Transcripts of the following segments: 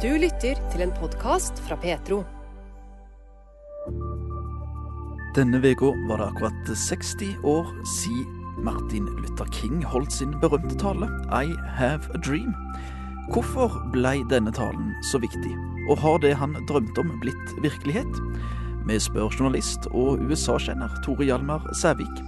Du lytter til en podkast fra Petro. Denne uka var det akkurat 60 år siden Martin Luther King holdt sin berømte tale I Have a Dream. Hvorfor ble denne talen så viktig, og har det han drømte om blitt virkelighet? Vi spør journalist og USA-kjenner Tore Hjalmar Sævik.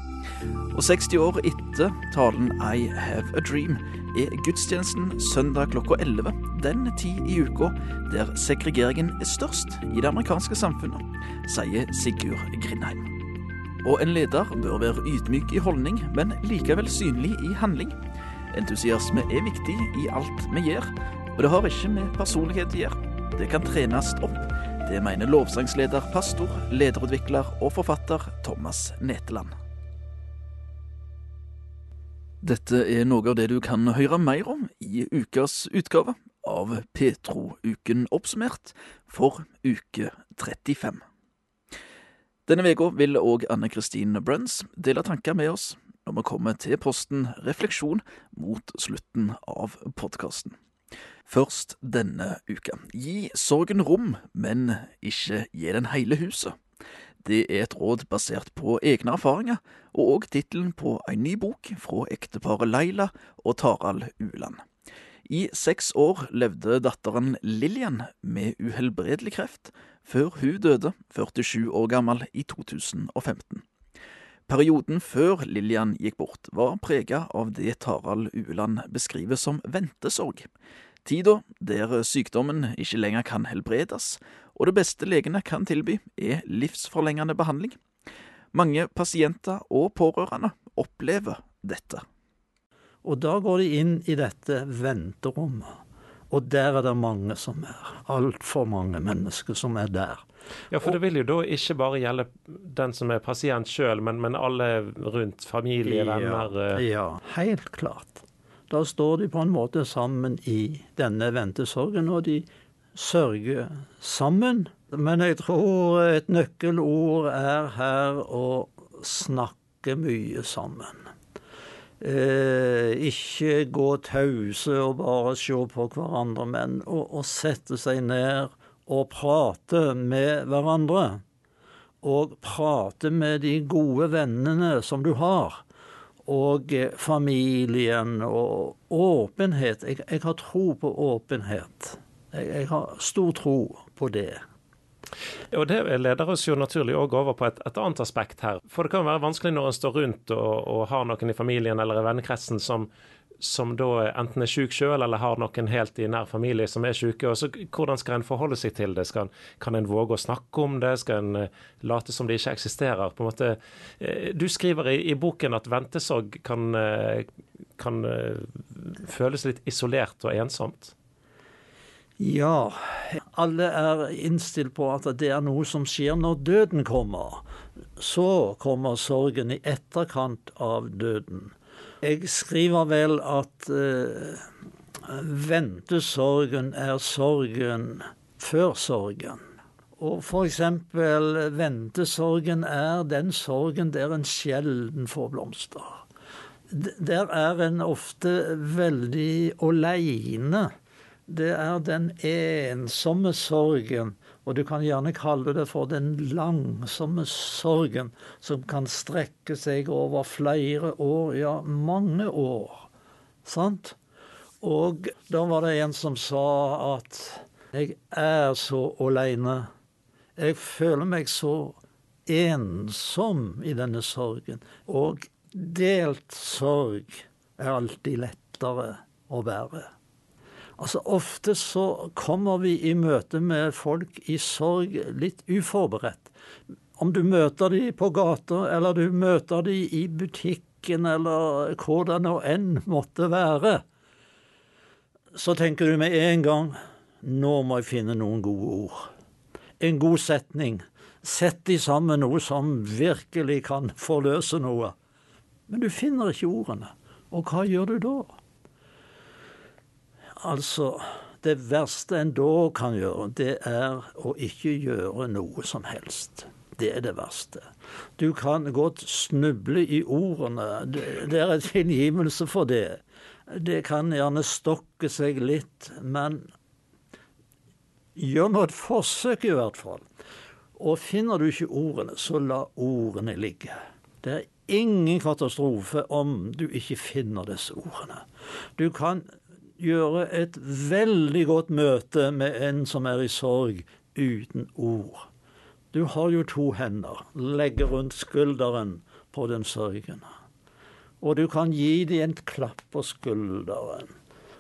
Og 60 år etter talen I Have a Dream er gudstjenesten søndag klokka 11 den tid i uka der segregeringen er størst i det amerikanske samfunnet, sier Sigurd Grindheim. Og en leder bør være ydmyk i holdning, men likevel synlig i handling. Entusiasme er viktig i alt vi gjør, og det har ikke med personlighet å gjøre. Det kan trenes opp. Det mener lovsangsleder, pastor, lederutvikler og forfatter Thomas Neteland. Dette er noe av det du kan høre mer om i ukas utgave av Petro-uken oppsummert for uke 35. Denne uka vil òg Anne Kristin Bruns dele tanker med oss når vi kommer til posten Refleksjon mot slutten av podkasten. Først denne uka. Gi sorgen rom, men ikke gi den hele huset. Det er et råd basert på egne erfaringer, og òg tittelen på en ny bok fra ekteparet Laila og Tarald Uland. I seks år levde datteren Lillian med uhelbredelig kreft, før hun døde, 47 år gammel, i 2015. Perioden før Lillian gikk bort, var prega av det Tarald Ueland beskriver som ventesorg. Tida der sykdommen ikke lenger kan helbredes, og det beste legene kan tilby, er livsforlengende behandling. Mange pasienter og pårørende opplever dette. Og da går de inn i dette venterommet. Og der er det mange som er. Altfor mange mennesker som er der. Ja, for det vil jo da ikke bare gjelde den som er pasient sjøl, men, men, alle rundt, familie, venner? Ja, eh. ja, helt klart. Da står de på en måte sammen i denne ventesorgen, og de sørger sammen. Men jeg tror et nøkkelord er her å snakke mye sammen. Eh, ikke gå tause og bare se på hverandre, men å, å sette seg ned og prate med hverandre. Og prate med de gode vennene som du har. Og eh, familien og åpenhet. Jeg, jeg har tro på åpenhet. Jeg, jeg har stor tro på det. Og Det leder oss jo naturlig også over på et, et, annet aspekt her. For det kan være vanskelig når en står rundt og, og har noen i familien eller i vennekretsen som, som da enten er syk selv eller har noen helt i nær familie som er syke. og så Hvordan skal en forholde seg til det? Skal, kan en våge å snakke om det? Skal en eh, late som det ikke eksisterer? På en måte, eh, du skriver i, i boken at ventesorg kan, eh, kan føles litt isolert og ensomt. Ja, alle er innstilt på at det er noe som skjer når døden kommer. Så kommer sorgen i etterkant av døden. Jeg skriver vel at eh, ventesorgen er sorgen før sorgen. Og eksempel ventesorgen er den sorgen der en sjelden får blomster. Der er en ofte veldig aleine det er den ensomme sorgen, og du kan gjerne kalle det for den langsomme sorgen, som kan strekke seg over flere år, ja, mange år. Sant? Og da var det en som sa at jeg er så aleine. Jeg føler meg så ensom i denne sorgen. Og delt sorg er alltid lettere å bære. Altså Ofte så kommer vi i møte med folk i sorg litt uforberedt. Om du møter de på gata, eller du møter de i butikken, eller hvor det nå enn måtte være, så tenker du med en gang nå må jeg finne noen gode ord. En god setning. Sett de sammen noe som virkelig kan forløse noe. Men du finner ikke ordene. Og hva gjør du da? Altså, det verste en da kan gjøre, det er å ikke gjøre noe som helst. Det er det verste. Du kan godt snuble i ordene. Det er et tilgivelse for det. Det kan gjerne stokke seg litt, men Gjør nå et forsøk, i hvert fall. Og finner du ikke ordene, så la ordene ligge. Det er ingen katastrofe om du ikke finner disse ordene. Du kan gjøre et veldig godt møte med en som er i sorg, uten ord. Du har jo to hender, legge rundt skulderen på den sørgende. Og du kan gi dem en klapp på skulderen.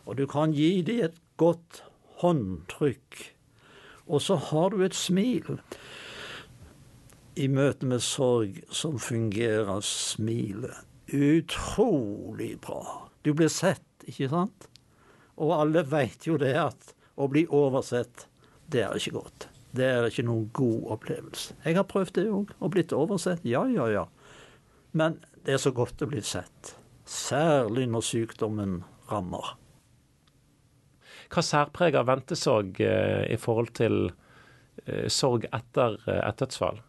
Og du kan gi dem et godt håndtrykk. Og så har du et smil. I møte med sorg som fungerer smilet utrolig bra. Du blir sett, ikke sant? Og alle veit jo det at å bli oversett, det er ikke godt. Det er ikke noen god opplevelse. Jeg har prøvd det òg, og blitt oversett. Ja, ja, ja. Men det er så godt å bli sett. Særlig når sykdommen rammer. Hva særpreger ventesorg eh, i forhold til eh, sorg etter eh, et dødsfall?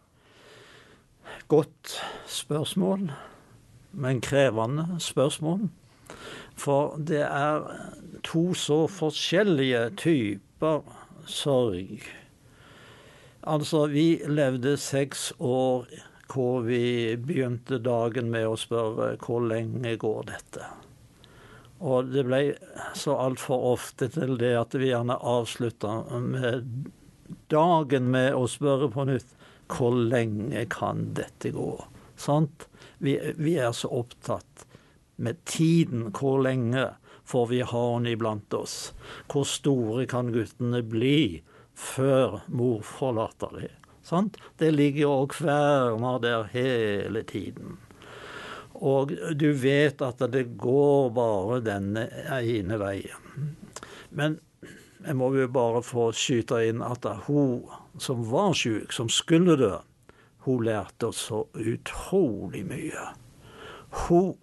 Godt spørsmål, men krevende spørsmål. For det er to så forskjellige typer sorg. Altså, vi levde seks år hvor vi begynte dagen med å spørre hvor lenge går dette? Og det ble så altfor ofte til det at vi gjerne avslutta med dagen med å spørre på nytt hvor lenge kan dette gå? Sant? Vi, vi er så opptatt med tiden. Hvor lenge får vi ha henne iblant oss? Hvor store kan guttene bli før mor forlater dem? Sant? Det ligger og kverner der hele tiden. Og du vet at det går bare denne ene veien. Men jeg må jo bare få skyte inn at hun som var syk, som skulle dø, hun lærte oss så utrolig mye. Hun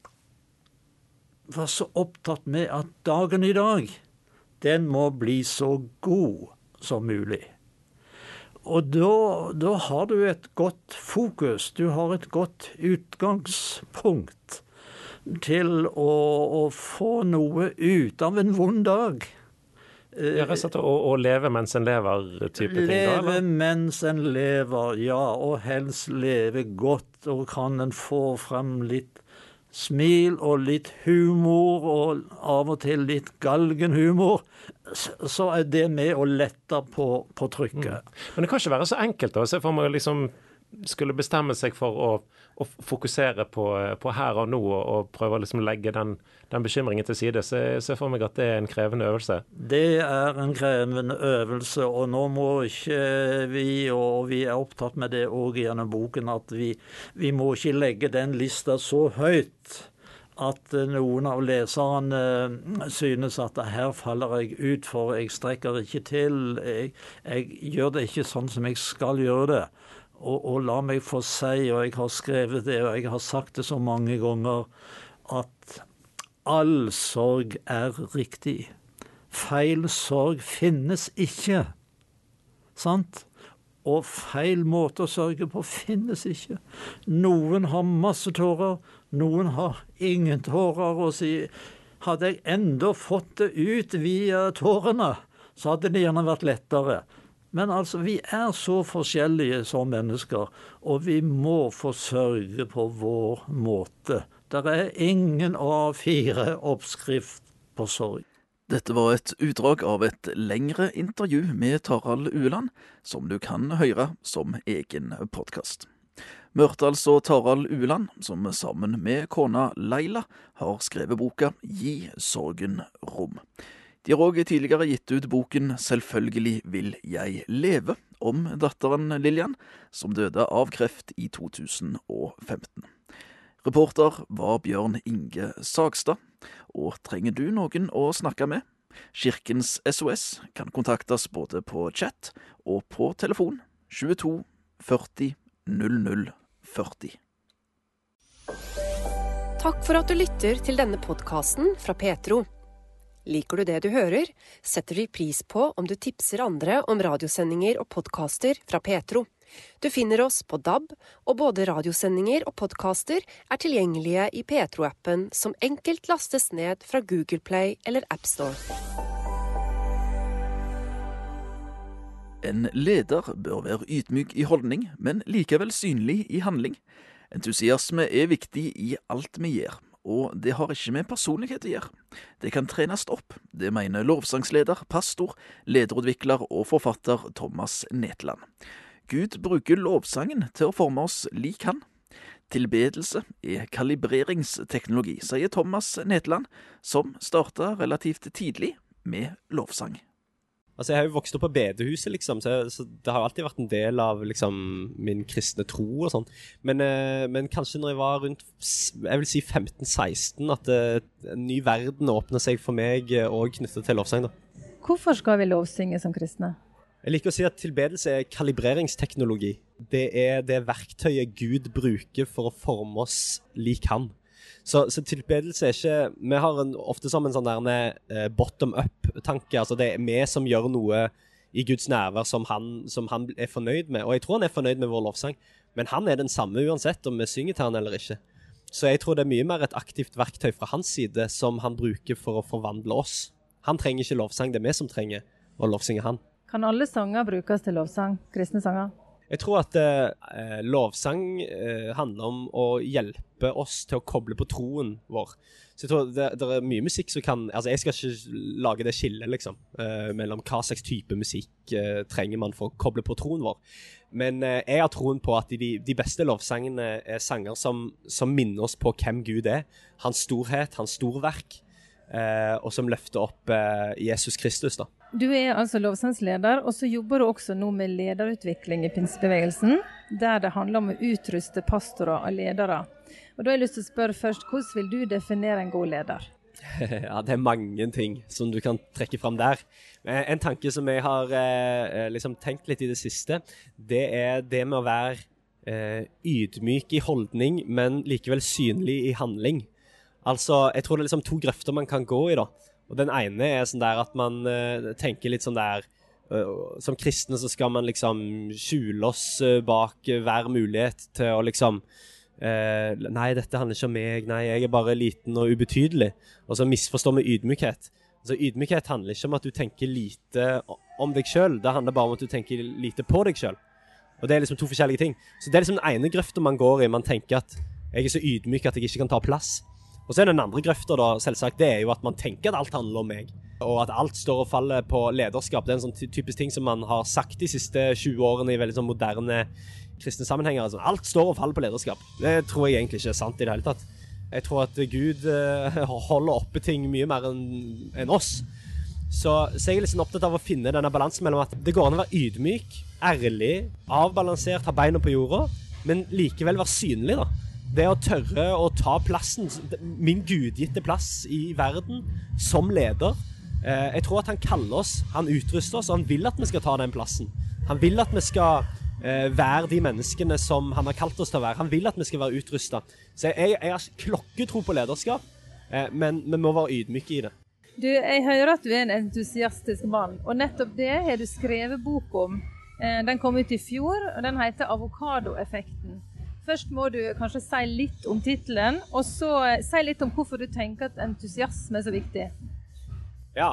var så opptatt med at dagen i dag, den må bli så god som mulig. Og da, da, har du et godt fokus, du har et godt utgangspunkt til å, å få noe ut av en vond dag. Ja, rett og slett å, leve mens en lever-type ting? Leve da, mens en lever, ja. Og helst leve godt. Og kan en få frem litt smil og litt humor, og av og til litt galgenhumor, så er det med å lette på, på trykket. Mm. Men det kan ikke være så enkelt, da. Se for meg liksom skulle bestemme seg for å, å fokusere på, på, her og nå og, og prøve å liksom legge den, den, bekymringen til side, så jeg ser for meg at det er en krevende øvelse? Det er en krevende øvelse, og nå må ikke vi, og vi er opptatt med det òg gjennom boken, at vi, vi må ikke legge den lista så høyt at noen av leserne synes at her faller jeg ut, for jeg strekker ikke til. Jeg, jeg gjør det ikke sånn som jeg skal gjøre det. Og, og, la meg få si, og jeg har skrevet det, og jeg har sagt det så mange ganger, at all sorg er riktig. Feil sorg finnes ikke. Sant? Og feil måte å sørge på finnes ikke. Noen har masse tårer, noen har ingen tårer. Og si hadde jeg enda fått det ut via tårene, så hadde det gjerne vært lettere. Men altså, vi er så forskjellige som mennesker, og vi må forsørge på vår måte. Det er ingen A4-oppskrift på sorg. Dette var et utdrag av et lengre intervju med Tarald Ueland, som du kan høre som egen podkast. Vi hørte altså Tarald Ueland, som sammen med kona Leila har skrevet boka Gi sorgen rom. De har òg tidligere gitt ut boken Selvfølgelig vil jeg leve, om datteren Lillian, som døde av kreft i 2015. Reporter var Bjørn Inge Sagstad, og trenger du noen å snakke med? Kirkens SOS kan kontaktes både på chat og på telefon 22 40 00 40. Takk for at du lytter til denne podkasten fra Petro. Liker du det du hører, setter vi pris på om du tipser andre om radiosendinger og podkaster fra Petro. Du finner oss på DAB, og både radiosendinger og podkaster er tilgjengelige i Petro-appen, som enkelt lastes ned fra Google Play eller AppStore. En leder bør være ydmyk i holdning, men likevel synlig i handling. Entusiasme er viktig i alt vi gjør, og det har ikke med personlighet å gjøre. Det kan trenes opp, det mener lovsangsleder, pastor, lederutvikler og forfatter Thomas Netland. Gud bruker lovsangen til å forme oss lik han. Tilbedelse er kalibreringsteknologi, sier Thomas Netland, som starta relativt tidlig med lovsang. Altså, Jeg har jo vokst opp på bedehuset, liksom, så, så, det har alltid vært en del av liksom, min kristne tro og sånn. Men, eh, men, kanskje når jeg var rundt jeg vil si 15-16, at eh, en ny verden åpner seg for meg òg eh, knyttet til lovsang. da. Hvorfor skal vi lovsynge som kristne? Jeg liker å si at tilbedelse er kalibreringsteknologi. Det er det verktøyet Gud bruker for å forme oss lik Han. Så, så, tilbedelse er ikke Vi har en, ofte som en sånn der uh, bottom up-tanke. Altså det er vi som gjør noe i Guds nærvær som han, som han, er fornøyd med. Og jeg tror han er fornøyd med vår lovsang, men han er den samme uansett om vi synger til han eller ikke. Så jeg tror det er mye mer et aktivt verktøy fra hans side som han bruker for å forvandle oss. Han trenger ikke lovsang, det er vi som trenger å lovsynge han. Kan alle sanger brukes til lovsang? Kristne sanger? Jeg tror at eh, lovsang eh, handler om å hjelpe oss til å koble på troen vår. Så jeg tror det, det er mye musikk som kan Altså, jeg skal ikke lage det skillet, liksom, eh, mellom hva slags type musikk eh, trenger man for å koble på troen vår. Men eh, jeg har troen på at de, de beste lovsangene er sanger som, som, minner oss på hvem Gud er. Hans storhet, hans storverk, eh, og som løfter opp Jesus Kristus, da. Du er altså lovsangsleder, og så jobber du også nå med lederutvikling i pinsebevegelsen, der det handler om å utruste pastorer og ledere. Og da har jeg lyst til å spørre først, Hvordan vil du definere en god leder? Ja, Det er mange ting som du kan trekke fram der. En tanke som jeg har eh, liksom tenkt litt i det siste, det er det med å være eh, ydmyk i holdning, men likevel synlig i handling. Altså, Jeg tror det er liksom to grøfter man kan gå i. da. Og Den ene er sånn der at man uh, tenker litt sånn der uh, Som kristne så skal man liksom skjule oss uh, bak hver mulighet til å liksom Nei, dette handler ikke om meg. Nei, jeg er bare liten og ubetydelig. Og så misforstår vi ydmykhet. Altså, ydmykhet handler ikke om at du tenker lite om deg sjøl. Det handler bare om at du tenker lite på deg sjøl. Og det er liksom to forskjellige ting. Så det er liksom den ene grøfta man går i. Man tenker at jeg er så ydmyk at jeg ikke kan ta plass. Og så er den andre grøfta, da, selvsagt, det er jo at man tenker at alt handler om meg. Og at alt står og faller på lederskap. Det er en sånn typisk ting som man har sagt de siste 20 årene i veldig sånn moderne kristne sammenhenger. Altså, alt står og faller på lederskap. Det tror jeg egentlig ikke er sant i det hele tatt. Jeg tror at Gud uh, holder oppe ting mye mer enn en oss. Så, så, jeg er liksom opptatt av å finne denne balansen mellom at det går an å være ydmyk, ærlig, avbalansert, ha beina på jorda, men likevel være synlig, da det å tørre å ta plassen, min gudgitte plass i verden, som leder eh, Jeg tror at han kaller oss, han utruster oss, og han vil at vi skal ta den plassen. Han vil at vi skal eh, være de menneskene som han har kalt oss til å være. Han vil at vi skal være utrusta. Så jeg, jeg, har klokketro på lederskap, eh, men vi må være ydmyke i det. Du, Jeg hører at du er en entusiastisk mann, og nettopp det har du skrevet bok om. Den kom ut i fjor, og den heter 'Avokadoeffekten'. Først må du kanskje si litt om tittelen, og så eh, si litt om hvorfor du tenker at entusiasme er så viktig. Ja,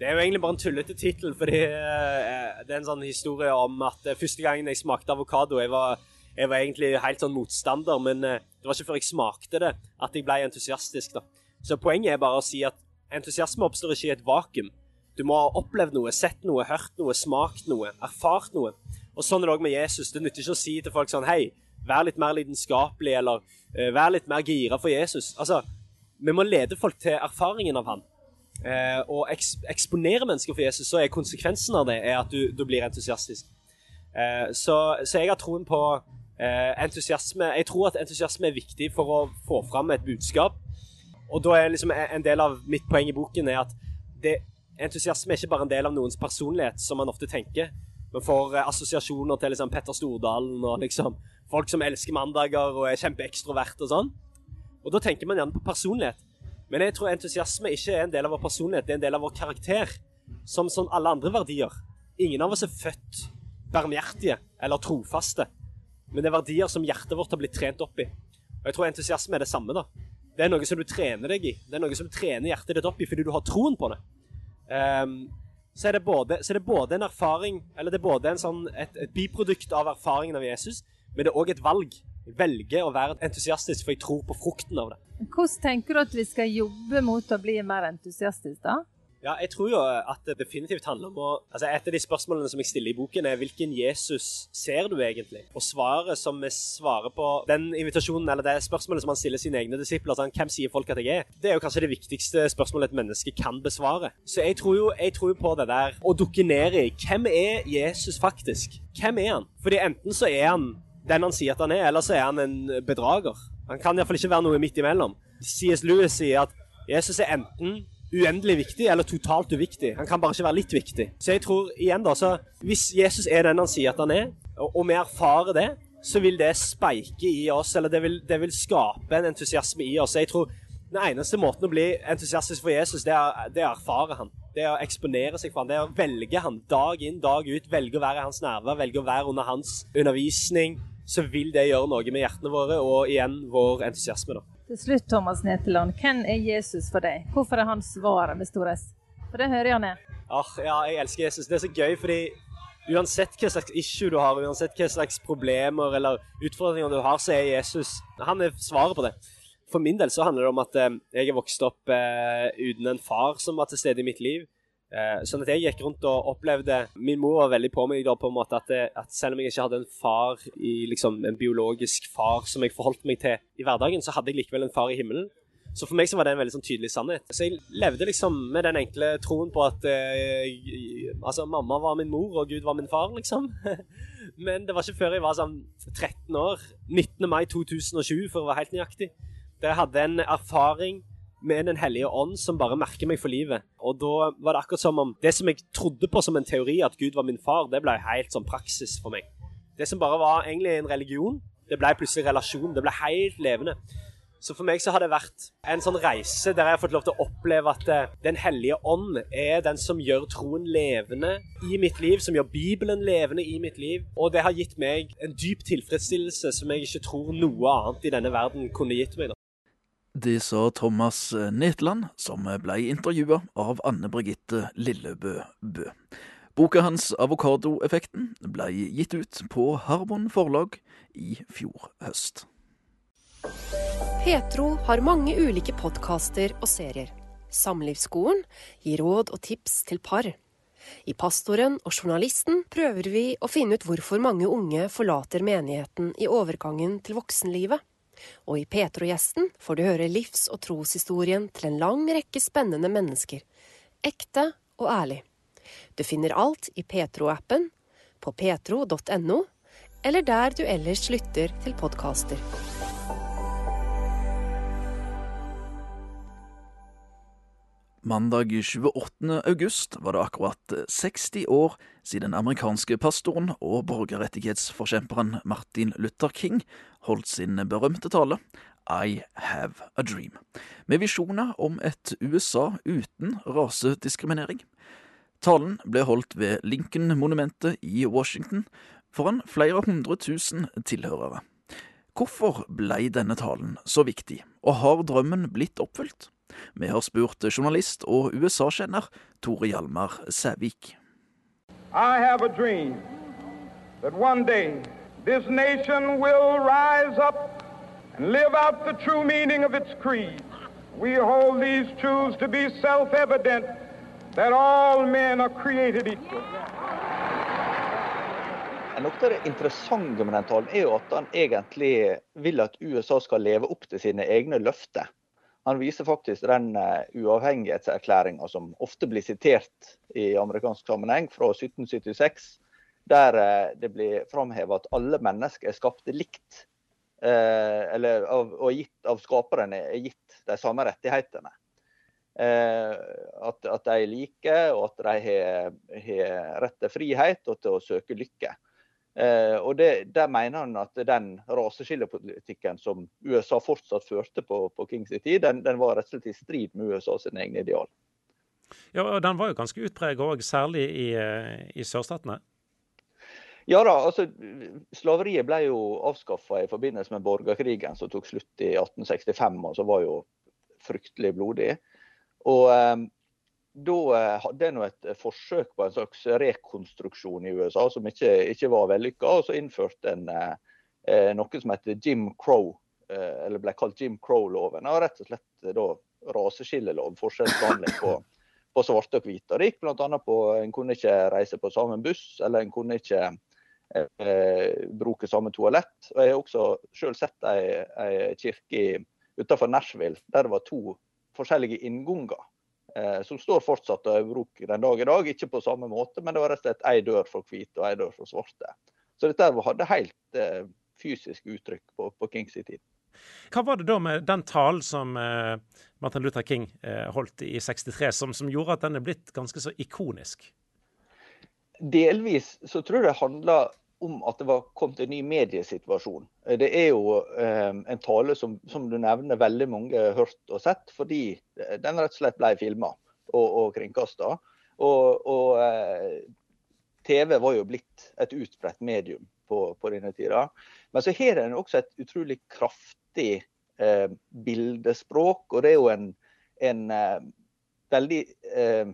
det er jo egentlig bare en tullete tittel, fordi eh, det er en sånn historie om at eh, første gangen jeg smakte avokado jeg var, jeg var egentlig helt sånn motstander, men det var ikke før jeg smakte det at jeg ble entusiastisk. da. Så poenget er bare å si at entusiasme oppstår ikke i et vakuum. Du må ha opplevd noe, sett noe, hørt noe, smakt noe, erfart noe. Og sånn er det òg med Jesus. Det nytter ikke å si til folk sånn Hei, Vær litt mer lidenskapelig, eller uh, vær litt mer gira for Jesus. Altså, vi må lede folk til erfaringen av han. Uh, og eks eksponere mennesker for Jesus, så er konsekvensen av det at du, du blir entusiastisk. Uh, så, så, jeg har troen på entusiasme. Jeg tror at entusiasme er viktig for å få fram et budskap. Og da er liksom en del av mitt poeng i boken er at det, entusiasme er ikke bare en del av noens personlighet, som man ofte tenker. Man får assosiasjoner til liksom Petter Stordalen og liksom folk som elsker mandager og er kjempeekstrovert og sånn. Og da tenker man gjerne på personlighet. Men jeg tror entusiasme ikke er en del av vår personlighet, det er en del av vår karakter. Som, som alle andre verdier. Ingen av oss er født barmhjertige eller trofaste. Men det er verdier som hjertet vårt har blitt trent opp i. Og jeg tror entusiasme er det samme. da. Det er noe som du trener deg i. Det er noe som du trener hjertet ditt opp i fordi du har troen på det. Um, så er det både, er det både en erfaring, eller det er både sånn, et, et, biprodukt av erfaringen av Jesus, men det er òg et valg. Jeg velger å være entusiastisk, for jeg tror på frukten av det. Hvordan tenker du at vi skal jobbe mot å bli mer entusiastisk, da? Ja, jeg tror jo at det definitivt handler om å altså Et av de spørsmålene som jeg stiller i boken, er hvilken Jesus ser du egentlig? Og svaret som vi svarer på den invitasjonen, eller det spørsmålet som han stiller sine egne disipler, sånn, hvem sier folk at jeg er? Det er jo kanskje det viktigste spørsmålet et menneske kan besvare. Så jeg tror jo jeg tror på det der å dukke ned i hvem er Jesus faktisk? Hvem er han? Fordi enten så er han den han sier at han er, eller så er han en bedrager. Han kan iallfall ikke være noe midt imellom. C.S. Lewis sier at Jesus er enten uendelig viktig eller totalt uviktig. Han kan bare ikke være litt viktig. Så jeg tror igjen da, så hvis Jesus er den han sier at han er, og, vi erfarer det, så vil det speike i oss, eller det vil, det vil skape en entusiasme i oss. Jeg tror den eneste måten å bli entusiastisk for Jesus, det er, det er å erfare han. Det er å eksponere seg for han. Det er å velge han dag inn, dag ut. Velge å være i hans nærvær, velge å være under hans undervisning. Så vil det gjøre noe med hjertene våre, og igjen vår entusiasme. da. Til slutt, Thomas Neteland, hvem er Jesus for deg? Hvorfor er han svaret med stor S? For det hører han er. Ah, ja, jeg elsker Jesus. Det er så gøy, fordi uansett hva slags issue du har, uansett hva slags problemer eller utfordringer du har, så er Jesus Han er svaret på det. For min del så handler det om at eh, jeg er vokst opp eh, uten en far som var til stede i mitt liv. Eh, sånn at jeg gikk rundt og opplevde Min mor var veldig på meg da, på en måte at, at, selv om jeg ikke hadde en far, i, liksom, en biologisk far som jeg forholdt meg til i hverdagen, så hadde jeg likevel en far i himmelen. Så for meg så var det en veldig sånn tydelig sannhet. Så jeg levde liksom med den enkle troen på at eh, altså mamma var min mor, og Gud var min far, liksom. Men det var ikke før jeg var sånn 13 år, 19. mai 2020 for å være helt nøyaktig, da jeg hadde en erfaring med Den hellige ånd som bare merker meg for livet. Og da var det akkurat som om det som jeg trodde på som en teori, at Gud var min far, det ble helt sånn praksis for meg. Det som bare var egentlig en religion, det ble plutselig relasjon. Det ble helt levende. Så for meg så har det vært en sånn reise der jeg har fått lov til å oppleve at eh, Den hellige ånd er den som gjør troen levende i mitt liv, som gjør Bibelen levende i mitt liv. Og det har gitt meg en dyp tilfredsstillelse som jeg ikke tror noe annet i denne verden kunne gitt meg. Det sa Thomas Netland, som ble intervjua av Anne Brigitte Lillebø Bø. Boka hans 'Avokadoeffekten' ble gitt ut på Harbon forlag i fjor høst. Petro har mange ulike podkaster og serier. Samlivsskolen gir råd og tips til par. I Pastoren og Journalisten prøver vi å finne ut hvorfor mange unge forlater menigheten i overgangen til voksenlivet. Og i Petro-gjesten får du høre livs- og troshistorien til en lang rekke spennende mennesker. Ekte og ærlig. Du finner alt i Petro-appen, på petro.no, eller der du ellers lytter til podkaster. Mandag 28. august var det akkurat 60 år siden den amerikanske pastoren og borgerrettighetsforkjemperen Martin Luther King holdt sin berømte tale I Have a Dream, med visjoner om et USA uten rasediskriminering. Talen ble holdt ved Lincoln-monumentet i Washington foran flere hundre tusen tilhørere. Hvorfor ble denne talen så viktig, og har drømmen blitt oppfylt? Vi har spurt journalist og USA-kjenner Tore Hjalmar Sævik. I have a dream that one day this nation will rise up and live out the true meaning of its creed. We hold these truths to be self-evident that all men are created equal. Noe av det interessante med den talen er jo at han egentlig vil at USA skal leve opp til sine egne løfter. Han viser faktisk den uh, uavhengighetserklæringa som ofte blir sitert i amerikansk sammenheng, fra 1776, der uh, det blir framheva at alle mennesker er skapte likt. Uh, eller og gitt av skaperen er gitt de samme rettighetene. At, at, de er like, og at de har rett til frihet og til å søke lykke. Eh, og det, Der mener han at den raseskillepolitikken som USA fortsatt førte på, på Kings tid, den, den, var rett og slett i strid med USA sin egen ideal. Ja, og Den var jo ganske utpreget òg, særlig i, i sørstatene? Ja da, altså Slaveriet ble jo avskaffa i forbindelse med borgerkrigen som tok slutt i 1865, og som var jo fryktelig blodig. Og, eh, da eh, hadde en et forsøk på en slags rekonstruksjon i USA som ikke, ikke var vellykka. Og så innførte en eh, noe som heter Jim Crow, eh, eller ble kalt Jim Crow-loven. og Rett og slett da raseskillelov, forskjellsbehandling på, på svarte og hvite. Det gikk bl.a. på en kunne ikke reise på samme buss, eller en kunne ikke eh, bruke samme toalett. Og Jeg har også selv sett ei, ei kirke utenfor Nashville der det var to forskjellige innganger. Eh, som står fortsatt og er i bruk den dag i dag. Ikke på samme måte, men det var rett og slett ei dør for hvite og ei dør for svarte. Så dette hadde helt eh, fysisk uttrykk på, på Kings tid. Hva var det da med den talen som eh, Martin Luther King eh, holdt i 63, som, som, gjorde at den er blitt ganske så ikonisk? Delvis så tror jeg det handler om at det var kommet en ny mediesituasjon. Eh, det er jo eh, en tale som, som, du nevner veldig mange har hørt og sett, fordi den rett og slett ble filma og, og kringkasta. Og, og eh, TV var jo blitt et utbredt medium på, på denne tida. Men så har den også et utrolig kraftig eh, bildespråk, og det er jo en, en eh, veldig eh,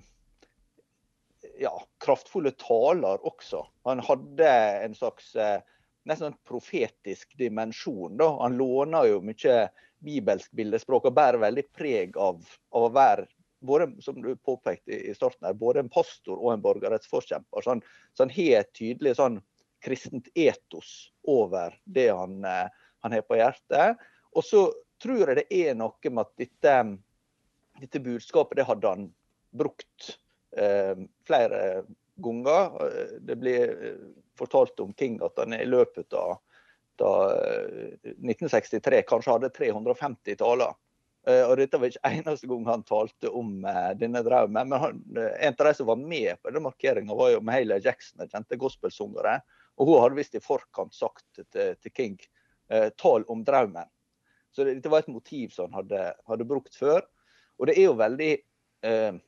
ja, kraftfulle taler også. Han hadde en slags nesten nesten profetisk dimensjon. Da. Han låner jo mye bibelsk bildespråk og bærer veldig preg av, av å være både, som du påpekte i starten her, både en pastor og en borgerrettsforkjemper. Så han, så han har et tydelig sånn kristent etos over det han, eh, han har på hjertet. Og så tror jeg det er noe med at dette, dette budskapet det hadde han brukt Eh, flere ganger. Det blir eh, fortalt om King at han i løpet av 1963 eh, kanskje hadde 350 taler. Og Dette var ikke eneste gang han talte om denne drømmen. Men han, en av de som var med på den markeringa, var jo Mahalia Jackson, den kjente gospelsungere. Og hun hadde visst i forkant sagt til, til King tal om drømmen. Så det, det, var et motiv som han hadde, hadde brukt før. Og det er jo veldig eh,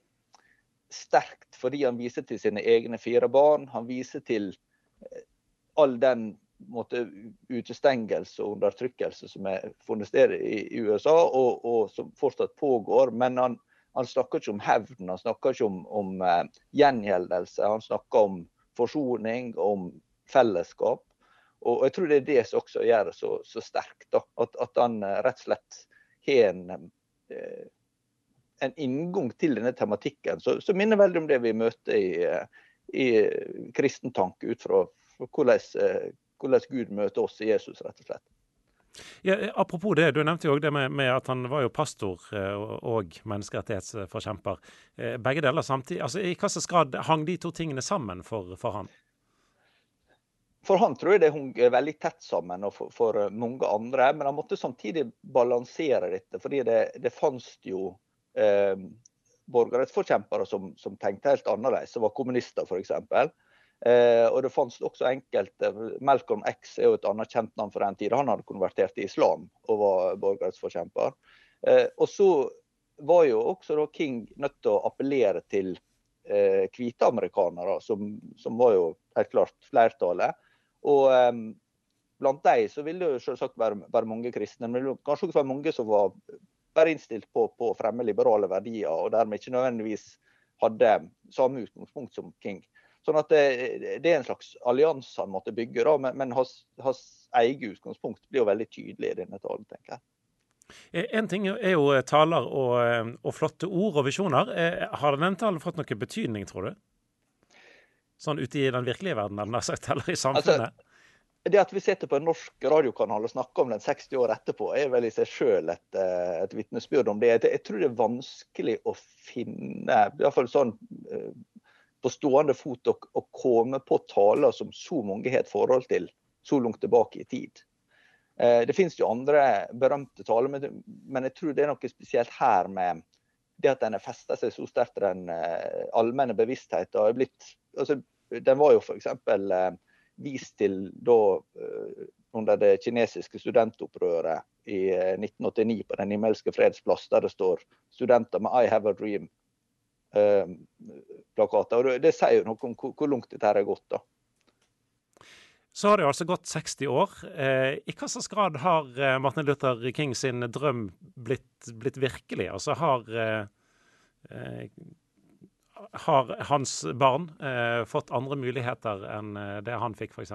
sterkt fordi han viser til sine egne fire barn. Han viser til eh, all den måte, utestengelse og undertrykkelse som er funnet sted i, USA, og, og, som fortsatt pågår. Men han, han snakker ikke om hevn, han snakker ikke om, om uh, gjengjeldelse. Han snakker om forsoning, om fellesskap. Og, jeg tror det er det som også gjør det så, så sterkt. At, at, han uh, rett og slett har en uh, en inngang til denne tematikken så, så minner veldig om det vi møter i, i kristen tanke, ut fra hvordan, hvordan, Gud møter oss i Jesus, rett og slett. Ja, apropos det, du nevnte jo også det med, med, at han var jo pastor eh, og menneskerettighetsforkjemper. Eh, begge deler samtidig. Altså, I hvilken grad hang de to tingene sammen for, for han? For han tror jeg det hang veldig tett sammen, og for, for, mange andre. Men han måtte samtidig balansere dette, fordi det, det fantes jo eh, borgerrettsforkjempere som, som, tenkte helt annerledes, som var kommunister f.eks. Eh, og det fantes også enkelte Malcolm X er jo et annet kjent navn for den tida. Han hadde konvertert til islam og var borgerrettsforkjemper. Eh, og så var jo også King nødt til å appellere til eh, hvite amerikanere, som, som, var jo helt klart flertallet. Og eh, blant dem så ville det jo selvsagt være, være mange kristne, men kanskje også være mange som var bare innstilt på, på å fremme liberale verdier, og dermed ikke nødvendigvis hadde samme utgangspunkt som King. Sånn at det, det er en slags allianse han måtte bygge, da, men, men hans, hans eget utgangspunkt blir jo veldig tydelig i denne talen, tenker jeg. Eh, en ting er jo taler og, eh, og flotte ord og visjoner. Eh, har denne talen fått noen betydning, tror du? Sånn ute i den virkelige verden, eller i samfunnet? Altså, det at vi sitter på en norsk radiokanal og snakker om den 60 år etterpå, er vel i seg selv et, eh, et vitnesbyrd om det. Jeg tror det er vanskelig å finne, iallfall sånn eh, på stående fot, å, komme på taler som så mange har et forhold til så langt tilbake i tid. Eh, det finnes jo andre berømte taler, men jeg tror det er noe spesielt her med det at den har festa seg så sterkt i den allmenne bevisstheten. Altså, den var jo f.eks vist til da eh, under det kinesiske studentopprøret i 1989 eh, på Den himmelske freds plass, der det står studenter med 'I have a dream'-plakater. Eh, og Det sier jo noe om hvor langt dette har gått. da. Så har det jo altså gått 60 år. I hva slags grad har Martin Luther King sin drøm blitt, blitt virkelig? Altså har har hans barn eh, fått andre muligheter enn det han fikk, f.eks.?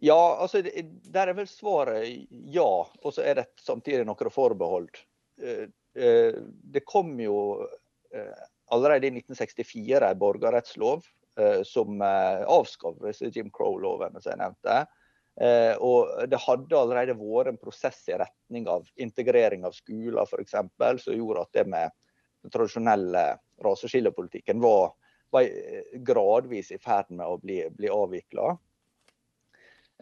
Ja, altså der er vel svaret ja. Og så er det samtidig noen forbehold. Det kom jo allerede i 1964 en borgerrettslov som avskav Jim Crow-lovene som jeg nevnte. Eh, og det hadde allerede vært en prosess i retning av integrering av skoler f.eks. som gjorde at det med den tradisjonelle raseskillepolitikken var, var gradvis i ferd med å bli, bli avvikla.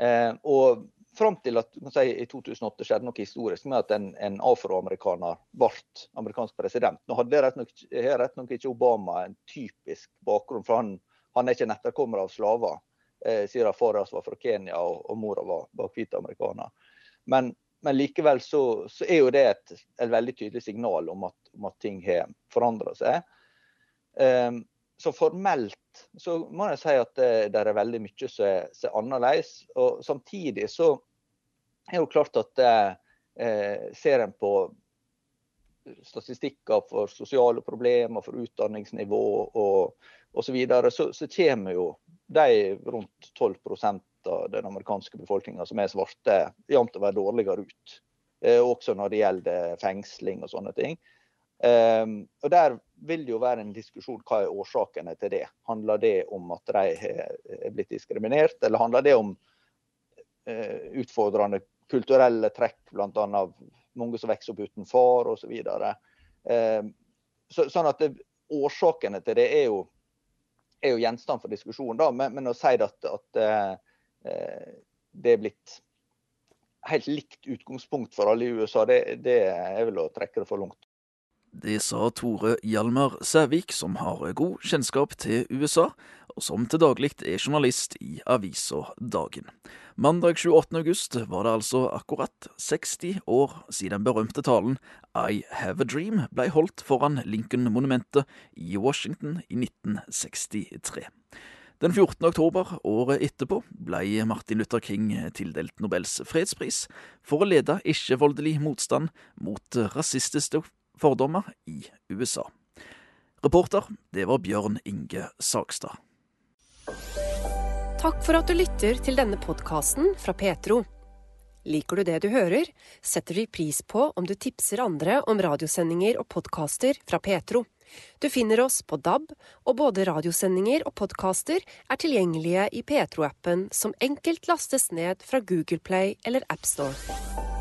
Eh, og fram til at si, i 2008 skjedde noe historisk med at en, en afroamerikaner ble amerikansk president. Nå hadde rett nok, rett nok ikke Obama en typisk bakgrunn, for han, han er ikke en etterkommer av slaver eh, siden far var fra Kenya og, og mora var, var hvit amerikaner. Men, men, likevel så, så, er jo det et, et veldig tydelig signal om at, om at ting har forandra seg. Um, så formelt så må jeg si at det, det er veldig mye som er, er annerledes. Og samtidig så er jo klart at eh, ser en på statistikker for sosiale problemer, for utdanningsnivå og osv., så, videre, så, så kommer jo de rundt 12% av den amerikanske befolkninga som er svarte, jevnt over dårligere ut. Eh, også når det gjelder fengsling og sånne ting. Um, og Der vil det jo være en diskusjon hva er årsakene til det. Handler det om at de er blitt diskriminert, eller handler det om uh, utfordrende kulturelle trekk, bl.a. mange som vokser opp uten far osv. Så um, så, sånn at det, Årsakene til det er jo er jo gjenstand for diskusjon. da, Men, men å si at, at uh, det er blitt helt likt utgangspunkt for alle i USA, det, det er vel å trekke det for langt. Det sa Tore Hjalmar Sævik, som har god kjennskap til USA, og som til daglig er journalist i avisa Dagen. Mandag 28. august var det altså akkurat 60 år siden den berømte talen I Have a Dream ble holdt foran Lincoln-monumentet i Washington i 1963. Den 14. oktober året etterpå ble Martin Luther King tildelt Nobels fredspris for å lede ikke-voldelig motstand mot rasistiske fordommer i USA. Reporter, det var Bjørn Inge Sagstad. Takk for at du lytter til denne podkasten fra Petro. Liker du det du hører, setter vi pris på om du tipser andre om radiosendinger og podkaster fra Petro. Du finner oss på DAB, og både radiosendinger og podkaster er tilgjengelige i Petro-appen, som enkelt lastes ned fra Google Play eller AppStore.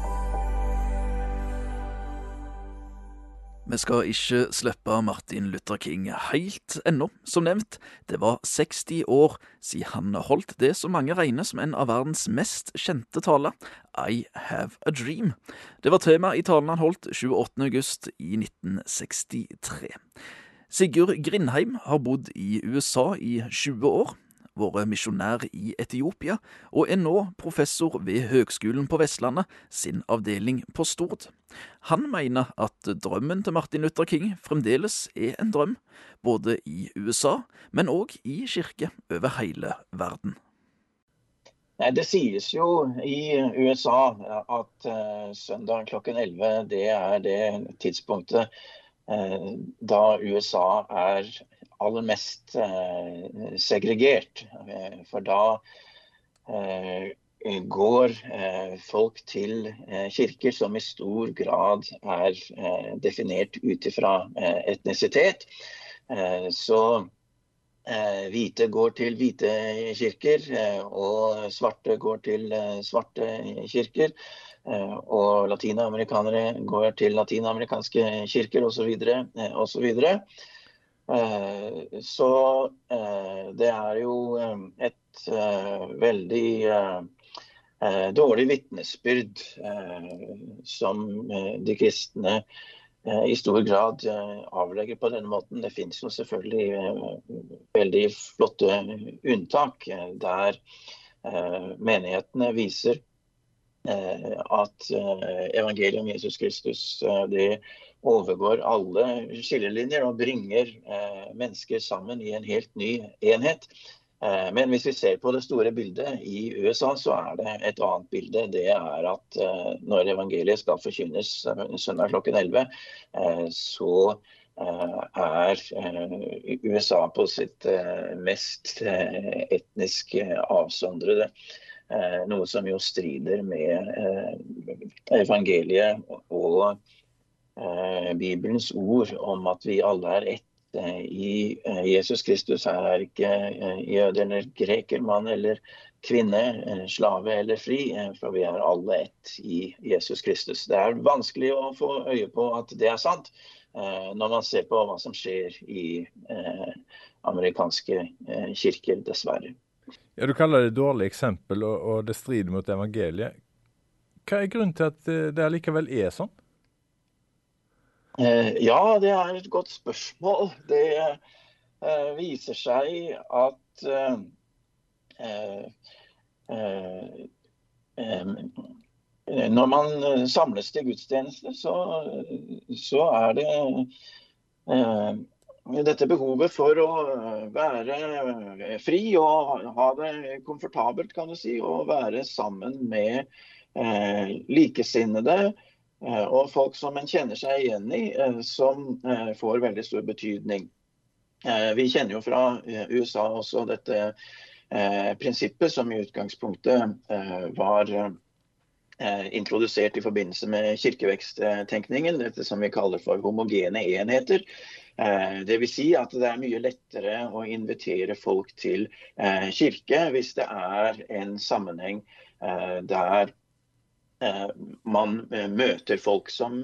Vi skal ikke slippe Martin Luther King helt ennå. Som nevnt, det var 60 år siden han holdt det som mange regner som en av verdens mest kjente taler, I Have a Dream. Det var tema i talen han holdt 28. august i 1963. Sigurd Grindheim har bodd i USA i 20 år vært misjonær i Etiopia, og er nå professor ved Høgskolen på Vestlandet, sin avdeling på Stord. Han mener at drømmen til Martin Luther King fremdeles er en drøm, både i USA, men òg i kirke over hele verden. Nei, Det sies jo i USA at uh, søndag klokken 11 det er det tidspunktet uh, da USA er aller mest eh, segregert. Eh, for da eh, går folk til kirker som i stor grad er definert ut ifra etnisitet. Så hvite går til hvite kirker, og svarte går til svarte kirker. Og latinamerikanere går til latinamerikanske kirker osv. osv. Eh, så eh, det er jo eh, et veldig dårlig vitnesbyrd som de kristne i stor grad avlegger på denne måten. Det finnes jo selvfølgelig veldig flotte unntak der menighetene viser at evangeliet om Jesus Kristus det overgår alle skillelinjer og bringer eh, mennesker sammen i en helt ny enhet. Eh, men hvis vi ser på det store bildet i USA, så er det et annet bilde. Det er at eh, når evangeliet skal forkynnes søndag klokken 11, så er USA på sitt mest etnisk avsondrede. Noe som jo strider med evangeliet og Bibelens ord om at vi alle er ett i Jesus Kristus. Her er ikke jøde eller greker, mann eller kvinne, slave eller fri, for vi er alle ett i Jesus Kristus. Det er vanskelig å få øye på at det er sant, Eh, når man ser på hva som skjer i eh, amerikanske eh, kirker, dessverre. Ja, Du kaller det et dårlig eksempel, og det strider mot evangeliet. Hva er grunnen til at det allikevel er sånn? Ja, det er et godt spørsmål. Det viser seg at Eh, når man eh, samles til gudstjeneste, så, så er det eh, dette behovet for å være fri og ha det komfortabelt, kan du si, og være sammen med eh, likesinnede eh, og folk som en kjenner seg igjen i, eh, som får veldig stor betydning. vi kjenner jo fra USA også dette prinsippet som i utgangspunktet var Eh, introdusert i forbindelse med kirkeveksttenkningen, dette som vi kaller for homogene enheter. Eh, Dvs. Si at det er mye lettere å invitere folk til eh, kirke hvis det er en sammenheng der man møter folk som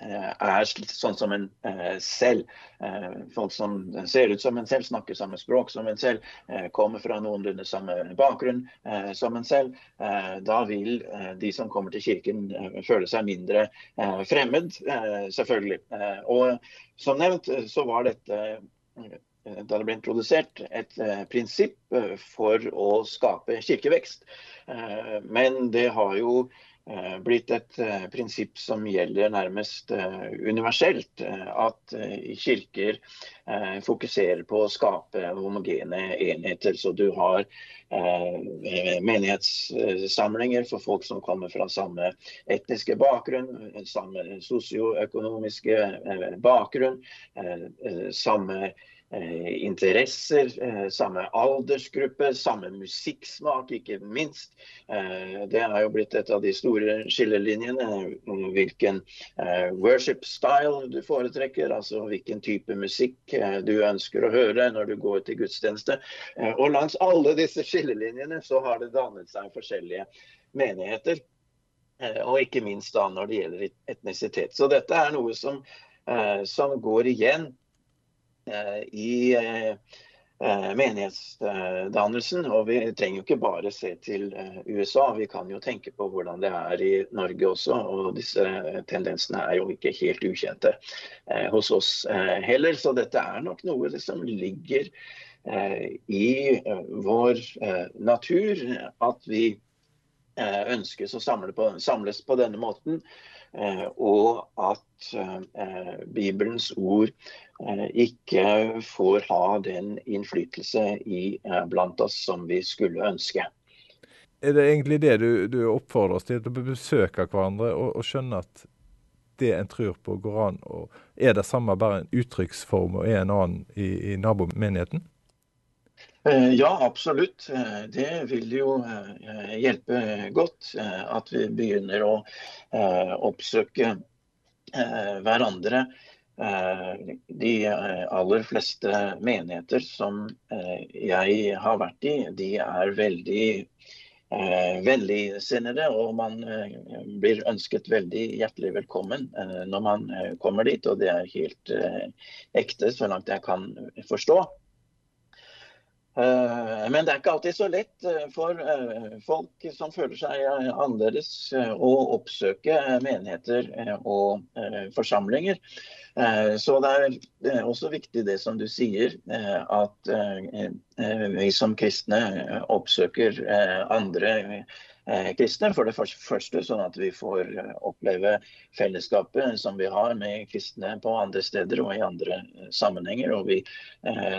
Eh, er sånn som en eh, selv. Eh, folk som ser ut som en selv, snakker samme språk som en selv, kommer fra noenlunde samme bakgrunn som en selv. Da vil de som kommer til kirken føle seg mindre fremmed, selvfølgelig. Og som nevnt så var dette da det ble introdusert et prinsipp for å skape kirkevekst. Men det har jo Eh, blitt et eh, prinsipp som gjelder nærmest eh, universelt. At kirker fokuserer på å skape homogene enheter. Så du har menighetssamlinger for folk som kommer fra samme etniske bakgrunn, samme sosioøkonomiske bakgrunn, samme Eh, interesser, eh, samme aldersgruppe, samme musikksmak, ikke minst. Eh, det er jo blitt et av de store skillelinjene. Hvilken worship style du foretrekker, altså hvilken type musikk du ønsker å høre når du går til gudstjeneste. Og langs alle disse skillelinjene så har det dannet seg forskjellige menigheter. Og ikke minst da når det gjelder etnisitet. Så dette er noe som, som går igjen Eh, i eh, eh, menighetsdannelsen. Og vi trenger jo ikke bare se til USA, vi kan jo tenke på hvordan det er i Norge også. Og disse tendensene er jo ikke helt ukjente hos oss heller. Så dette er nok noe som ligger i vår natur. At vi ønskes å samle på, samles på denne måten. Og at Bibelens ord Eh, ikke får ha den innflytelse i, eh, blant oss som vi skulle ønske. Er det egentlig det du, du oppfordrer oss til, å besøke hverandre og, og, skjønne at det en tror på, går an? Og er det samme bare en uttrykksform og er en annen i, i nabomenigheten? Eh, ja, absolutt. Det vil jo hjelpe godt at vi begynner å oppsøke hverandre Eh, de eh, aller fleste menigheter som eh, jeg har vært i, de er veldig vennligsinnede, og man blir ønsket veldig hjertelig velkommen når man kommer dit. Og det er helt ekte, så langt jeg kan forstå. Men det er ikke alltid så lett for folk som føler seg annerledes å oppsøke menigheter og forsamlinger. Eh, så det er også viktig det som du sier, eh, at eh, vi som kristne oppsøker andre kristne. For det første sånn at vi får oppleve fellesskapet som vi har med kristne på andre steder og i andre sammenhenger. Og vi,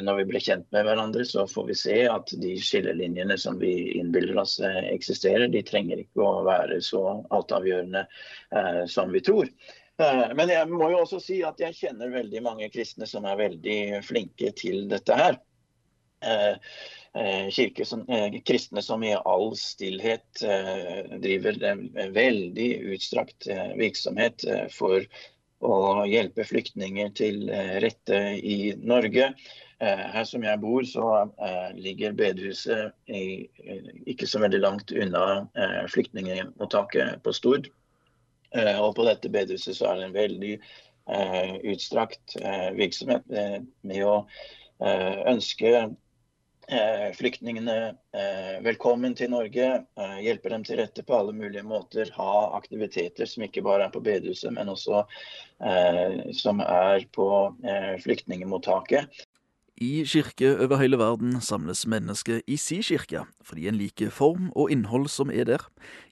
når vi blir kjent med hverandre, så får vi se at de skillelinjene som vi innbiller oss eksisterer, de trenger ikke å være så altavgjørende som vi tror. Men jeg må jo også si at jeg kjenner veldig mange kristne som er veldig flinke til dette her. Kirke som, kristne som i all stillhet driver en veldig utstrakt virksomhet for å hjelpe flyktninger til rette i Norge. Her som jeg bor, så ligger bedehuset ikke så veldig langt unna flyktningmottaket på Stord. Og på dette bedehuset så er det en veldig utstrakt virksomhet med, å ønske flyktningene velkommen til Norge. hjelpe dem til rette på alle mulige måter. Ha aktiviteter som ikke bare er på bedehuset, men også som er på flyktningmottaket. I kirke over hele verden samles mennesker i si kirke, fordi en liker form og innhold som er der.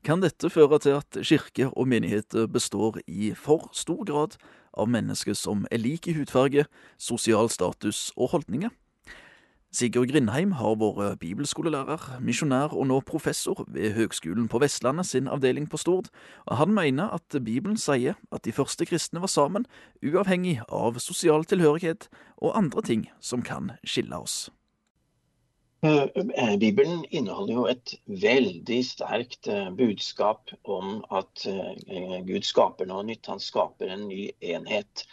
Kan dette føre til at kirke og menigheter består i for stor grad av mennesker som er like i hudfarge, sosial status og holdninger? Sigurd Grindheim har vært bibelskolelærer, misjonær og nå professor ved Høgskolen på Vestlandet sin avdeling på Stord, og han mener at Bibelen sier at de første kristne var sammen, uavhengig av sosial tilhørighet og andre ting som kan skille oss. Eh, eh, Bibelen inneholder jo et veldig sterkt eh, budskap om at Gud skaper noe nytt. Han skaper en ny enhet.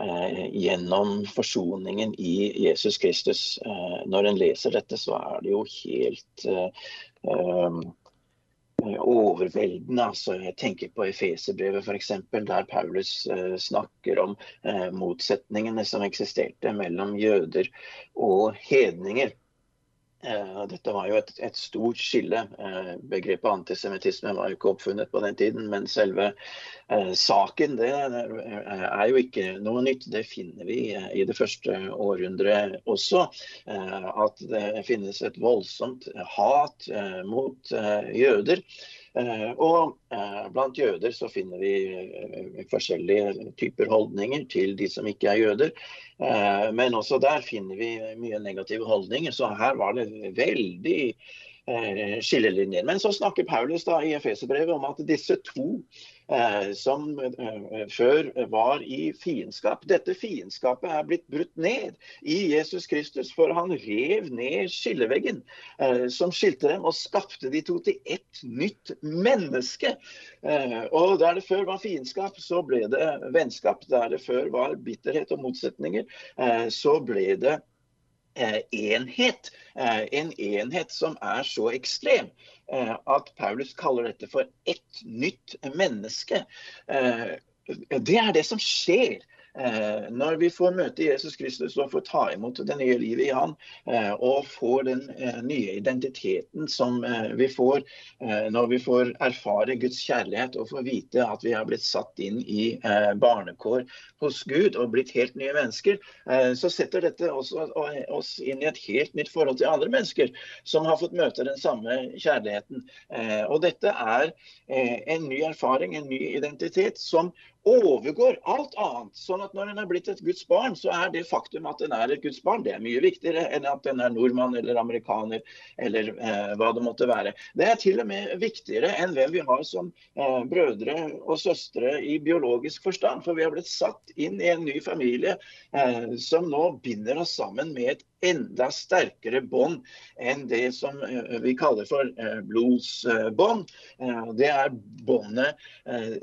Eh, gjennom forsoningen i Jesus Kristus. Eh, når en leser dette, så er det jo helt eh, overveldende. Altså, jeg tenker på Efeserbrevet f.eks., der Paulus uh, snakker om uh, motsetningene som eksisterte mellom jøder og hedninger. Uh, dette var jo et, et stort skille. begrepet antisemittisme var jo ikke oppfunnet på den tiden, men selve Eh, saken det er jo ikke noe nytt. Det finner vi i det første århundret også. Eh, at det finnes et voldsomt hat eh, mot jøder. Og blant jøder så finner vi forskjellige typer holdninger til de som ikke er jøder. Men også der finner vi mye negative holdninger. Så her var det veldig skillelinjer. Men så snakker Paulus da i Efeserbrevet om at disse to Eh, som eh, før var i fiendskap. Dette fiendskapet er blitt brutt ned i Jesus Kristus, for han rev ned skilleveggen eh, som skilte dem, og skapte de to til ett nytt menneske. Og Der det før var fiendskap, så ble det vennskap. Der det før var bitterhet og motsetninger, så ble det enhet. En enhet som er så ekstrem Eh, at Paulus kaller dette for ett nytt menneske. Eh, det er det som skjer Eh, når vi får møte Jesus Kristus og får ta imot det nye livet i Han, eh, og får den eh, nye identiteten som vi får når vi får erfare Guds kjærlighet og får vite at vi har blitt satt inn i barnekår hos Gud og blitt helt nye mennesker, så setter dette oss inn i et helt nytt forhold til andre mennesker som har fått møte den samme kjærligheten. Og dette er en ny erfaring, en ny identitet, som overgår alt annet. Sånn at når en er blitt et Guds barn, så er det faktum at en er et Guds barn, det er mye viktigere enn at en er nordmann eller amerikaner eller eh, hva det måtte være. Det er til og med viktigere enn hvem vi har som eh, brødre og søstre i biologisk forstand. For vi har blitt satt inn i en ny familie eh, som nå binder oss sammen med et enda sterkere bånd enn det som eh, vi kaller for eh, blodsbånd. Eh, det er båndet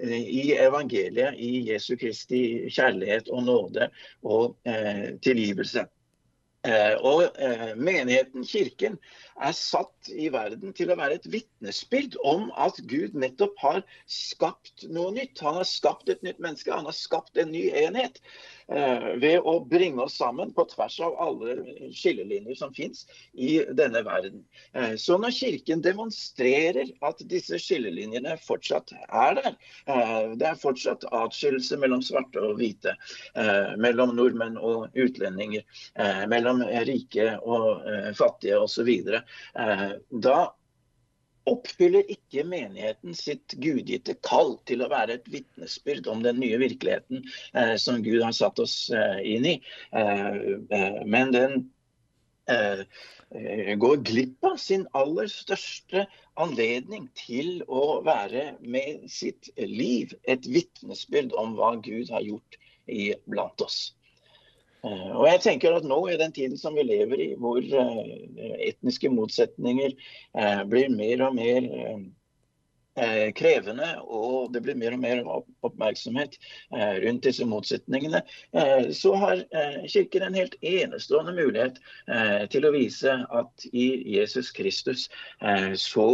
i evangeliet, i Jesu Kristi kjærlighet og nåde og tilgivelse. Og menigheten, kirken, er satt i verden til å være et vitnesbyrd om at Gud nettopp har skapt noe nytt. Han har skapt et nytt menneske, han har skapt en ny enhet. Eh, ved å bringe oss sammen på tvers av alle skillelinjer som fins i denne verden. Eh, så når Kirken demonstrerer at disse skillelinjene fortsatt er der, eh, det er fortsatt atskillelse mellom svarte og hvite, mellom nordmenn og utlendinger, mellom rike og fattige osv., da oppfyller ikke menigheten sitt gudgitte kall til å være et vitnesbyrd om den nye virkeligheten eh, som Gud har satt oss eh, inn i. Eh, eh men den eh, går glipp av sin aller største anledning til å være med sitt liv et vitnesbyrd om hva Gud har gjort iblant oss. Og jeg tenker at Nå i den tiden som vi lever i, hvor etniske motsetninger blir mer og mer Eh, krevende, og det blir mer og mer oppmerksomhet eh, rundt disse motsetningene, eh, så har Kirken en helt enestående mulighet til å vise at i Jesus Kristus så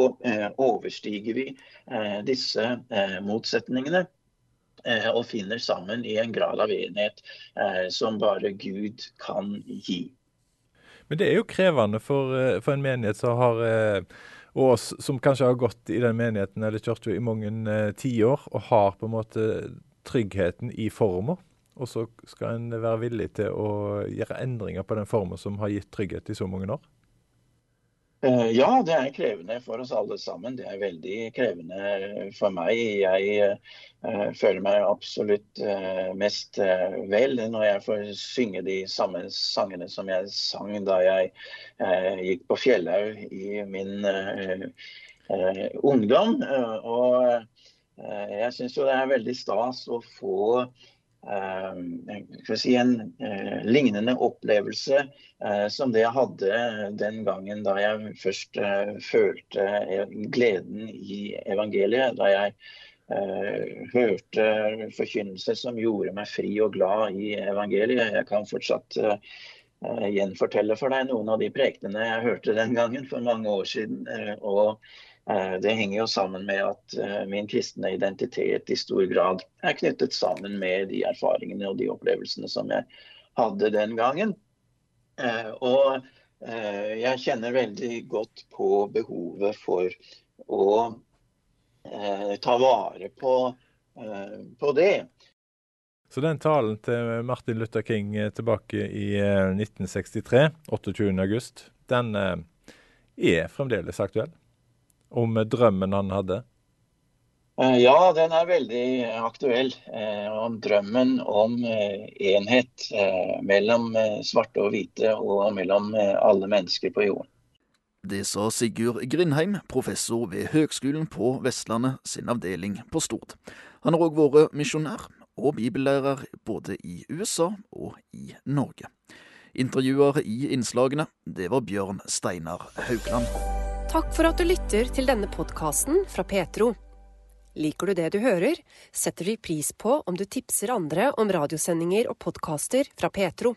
overstiger vi disse motsetningene og finner sammen i en grad av enhet som bare Gud kan gi. Men det er jo krevende for, for en menighet som har og oss som kanskje har gått i den menigheten eller kirka i mange eh, tiår, og har på en måte tryggheten i former. Og så skal en være villig til å gjøre endringer på den formen som har gitt trygghet i så mange år? Eh, ja, det er krevende for oss alle sammen. Det er veldig krevende for meg. Jeg uh, føler meg absolutt mest vel når jeg får synge de samme sangene som jeg sang da jeg gikk på Fjellhaug i min ungdom. og jeg syns jo det er veldig stas å få si en uh, lignende opplevelse uh, som det jeg hadde den gangen da jeg først følte gleden i evangeliet. Da jeg hørte forkynnelse som gjorde meg fri og glad i evangeliet. Jeg kan fortsatt gjenfortelle for deg noen av de prekenene jeg hørte den gangen for mange år siden. og Eh, det henger jo sammen med at eh, min kristne identitet i stor grad er knyttet sammen med de erfaringene og de opplevelsene som jeg hadde den gangen. Eh, og jeg kjenner veldig godt på behovet for å ta vare på, på det. Så den talen til Martin Luther King tilbake i 1963, 28.8, den er fremdeles aktuell? Om drømmen han hadde? Eh, ja, den er veldig aktuell. Eh, om drømmen om eh, enhet mellom svarte og hvite, og mellom alle mennesker på jorden. Det sa Sigurd Grindheim, professor ved Høgskolen på Vestlandet sin avdeling på Stord. Han har òg vært misjonær og bibellærer både i USA og i Norge. Intervjuer i innslagene, det var Bjørn Steinar Haugland. Takk for at du lytter til denne podkasten fra Petro. Liker du det du hører, setter vi pris på om du tipser andre om radiosendinger og podkaster fra Petro.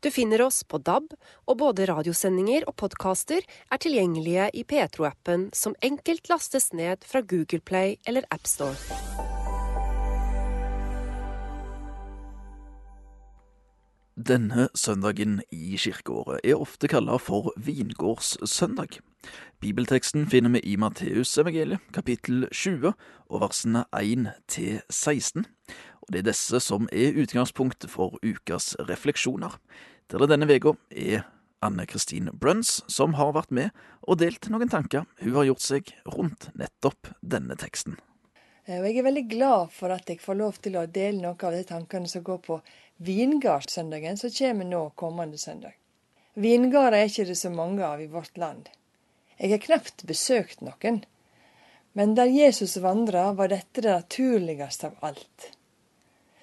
Du finner oss på DAB, og både radiosendinger og podkaster er tilgjengelige i Petro-appen, som enkelt lastes ned fra Google Play eller AppStore. Denne søndagen i kirkeåret er ofte kalla for vingårdssøndag. Bibelteksten finner vi i Matteusevangeliet, kapittel 20, og versene 1 til 16. Og Det er disse som er utgangspunktet for ukas refleksjoner, der det denne uka er Anne Kristin Bruns som har vært med og delt noen tanker hun har gjort seg rundt nettopp denne teksten. Eh, Jeg er veldig glad for at jeg får lov til å dele noen av de tankene som går på vingardssøndagen, som kommer nå kommende søndag. Vingarder er ikke det så mange av i vårt land. Jeg har knapt besøkt noen. Men der Jesus vandra, var dette det naturligste av alt.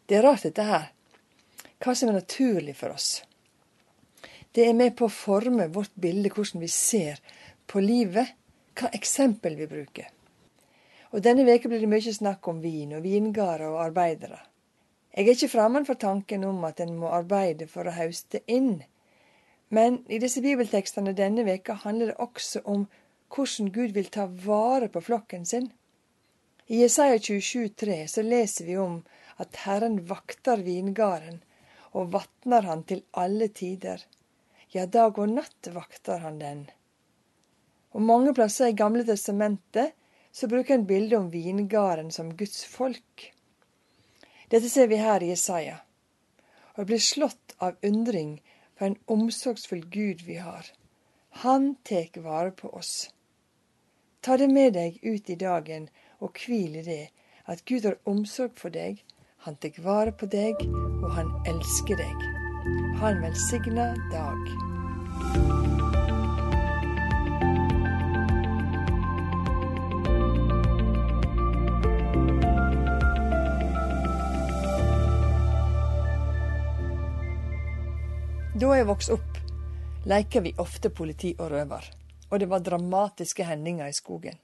Det er rart, dette her. Hva som er naturlig for oss. Det er med på å forme vårt bilde, hvordan vi ser på livet, hva eksempel vi bruker. Og Denne veka blir det mye snakk om vin og vingarder og arbeidere. Jeg er ikke fremmed for tanken om at en må arbeide for å hauste inn men i disse bibeltekstene denne veka handler det også om hvordan Gud vil ta vare på flokken sin. I Jesaja 27,3 så leser vi om at Herren vakter vingarden og vatner han til alle tider. Ja, dag og natt vakter han den. Og mange plasser i Gamle testamentet så bruker en bilde om vingarden som Guds folk. Dette ser vi her i Jesaja. Og jeg blir slått av undring for en omsorgsfull Gud vi har. Han tek vare på oss. Ta det med deg ut i dagen og hvil i det, at Gud har omsorg for deg, han tek vare på deg, og han elsker deg. Ha en velsigna dag. Da jeg vokste opp, leker vi ofte politi og røver, og det var dramatiske hendinger i skogen.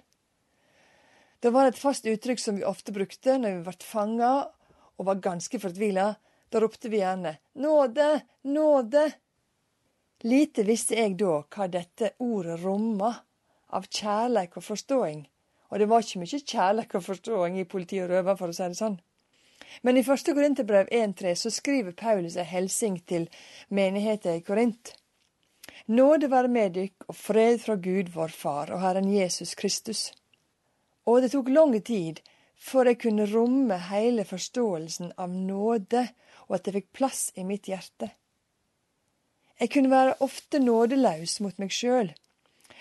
Det var et fast uttrykk som vi ofte brukte når vi ble fanga og var ganske fortvila. Da ropte vi gjerne 'Nåde! Nåde!' Lite visste jeg da hva dette ordet romma av kjærleik og forståing, og det var ikke mye kjærleik og forståing i politi og røver, for å si det sånn. Men i første Korinterbrev 1.3 så skriver Paulus ei helsing til menigheten i Korint. Nåde være med dykk og fred fra Gud vår Far og Herren Jesus Kristus. Og det tok lang tid før jeg kunne romme hele forståelsen av nåde, og at det fikk plass i mitt hjerte. Jeg kunne være ofte nådeløs mot meg sjøl,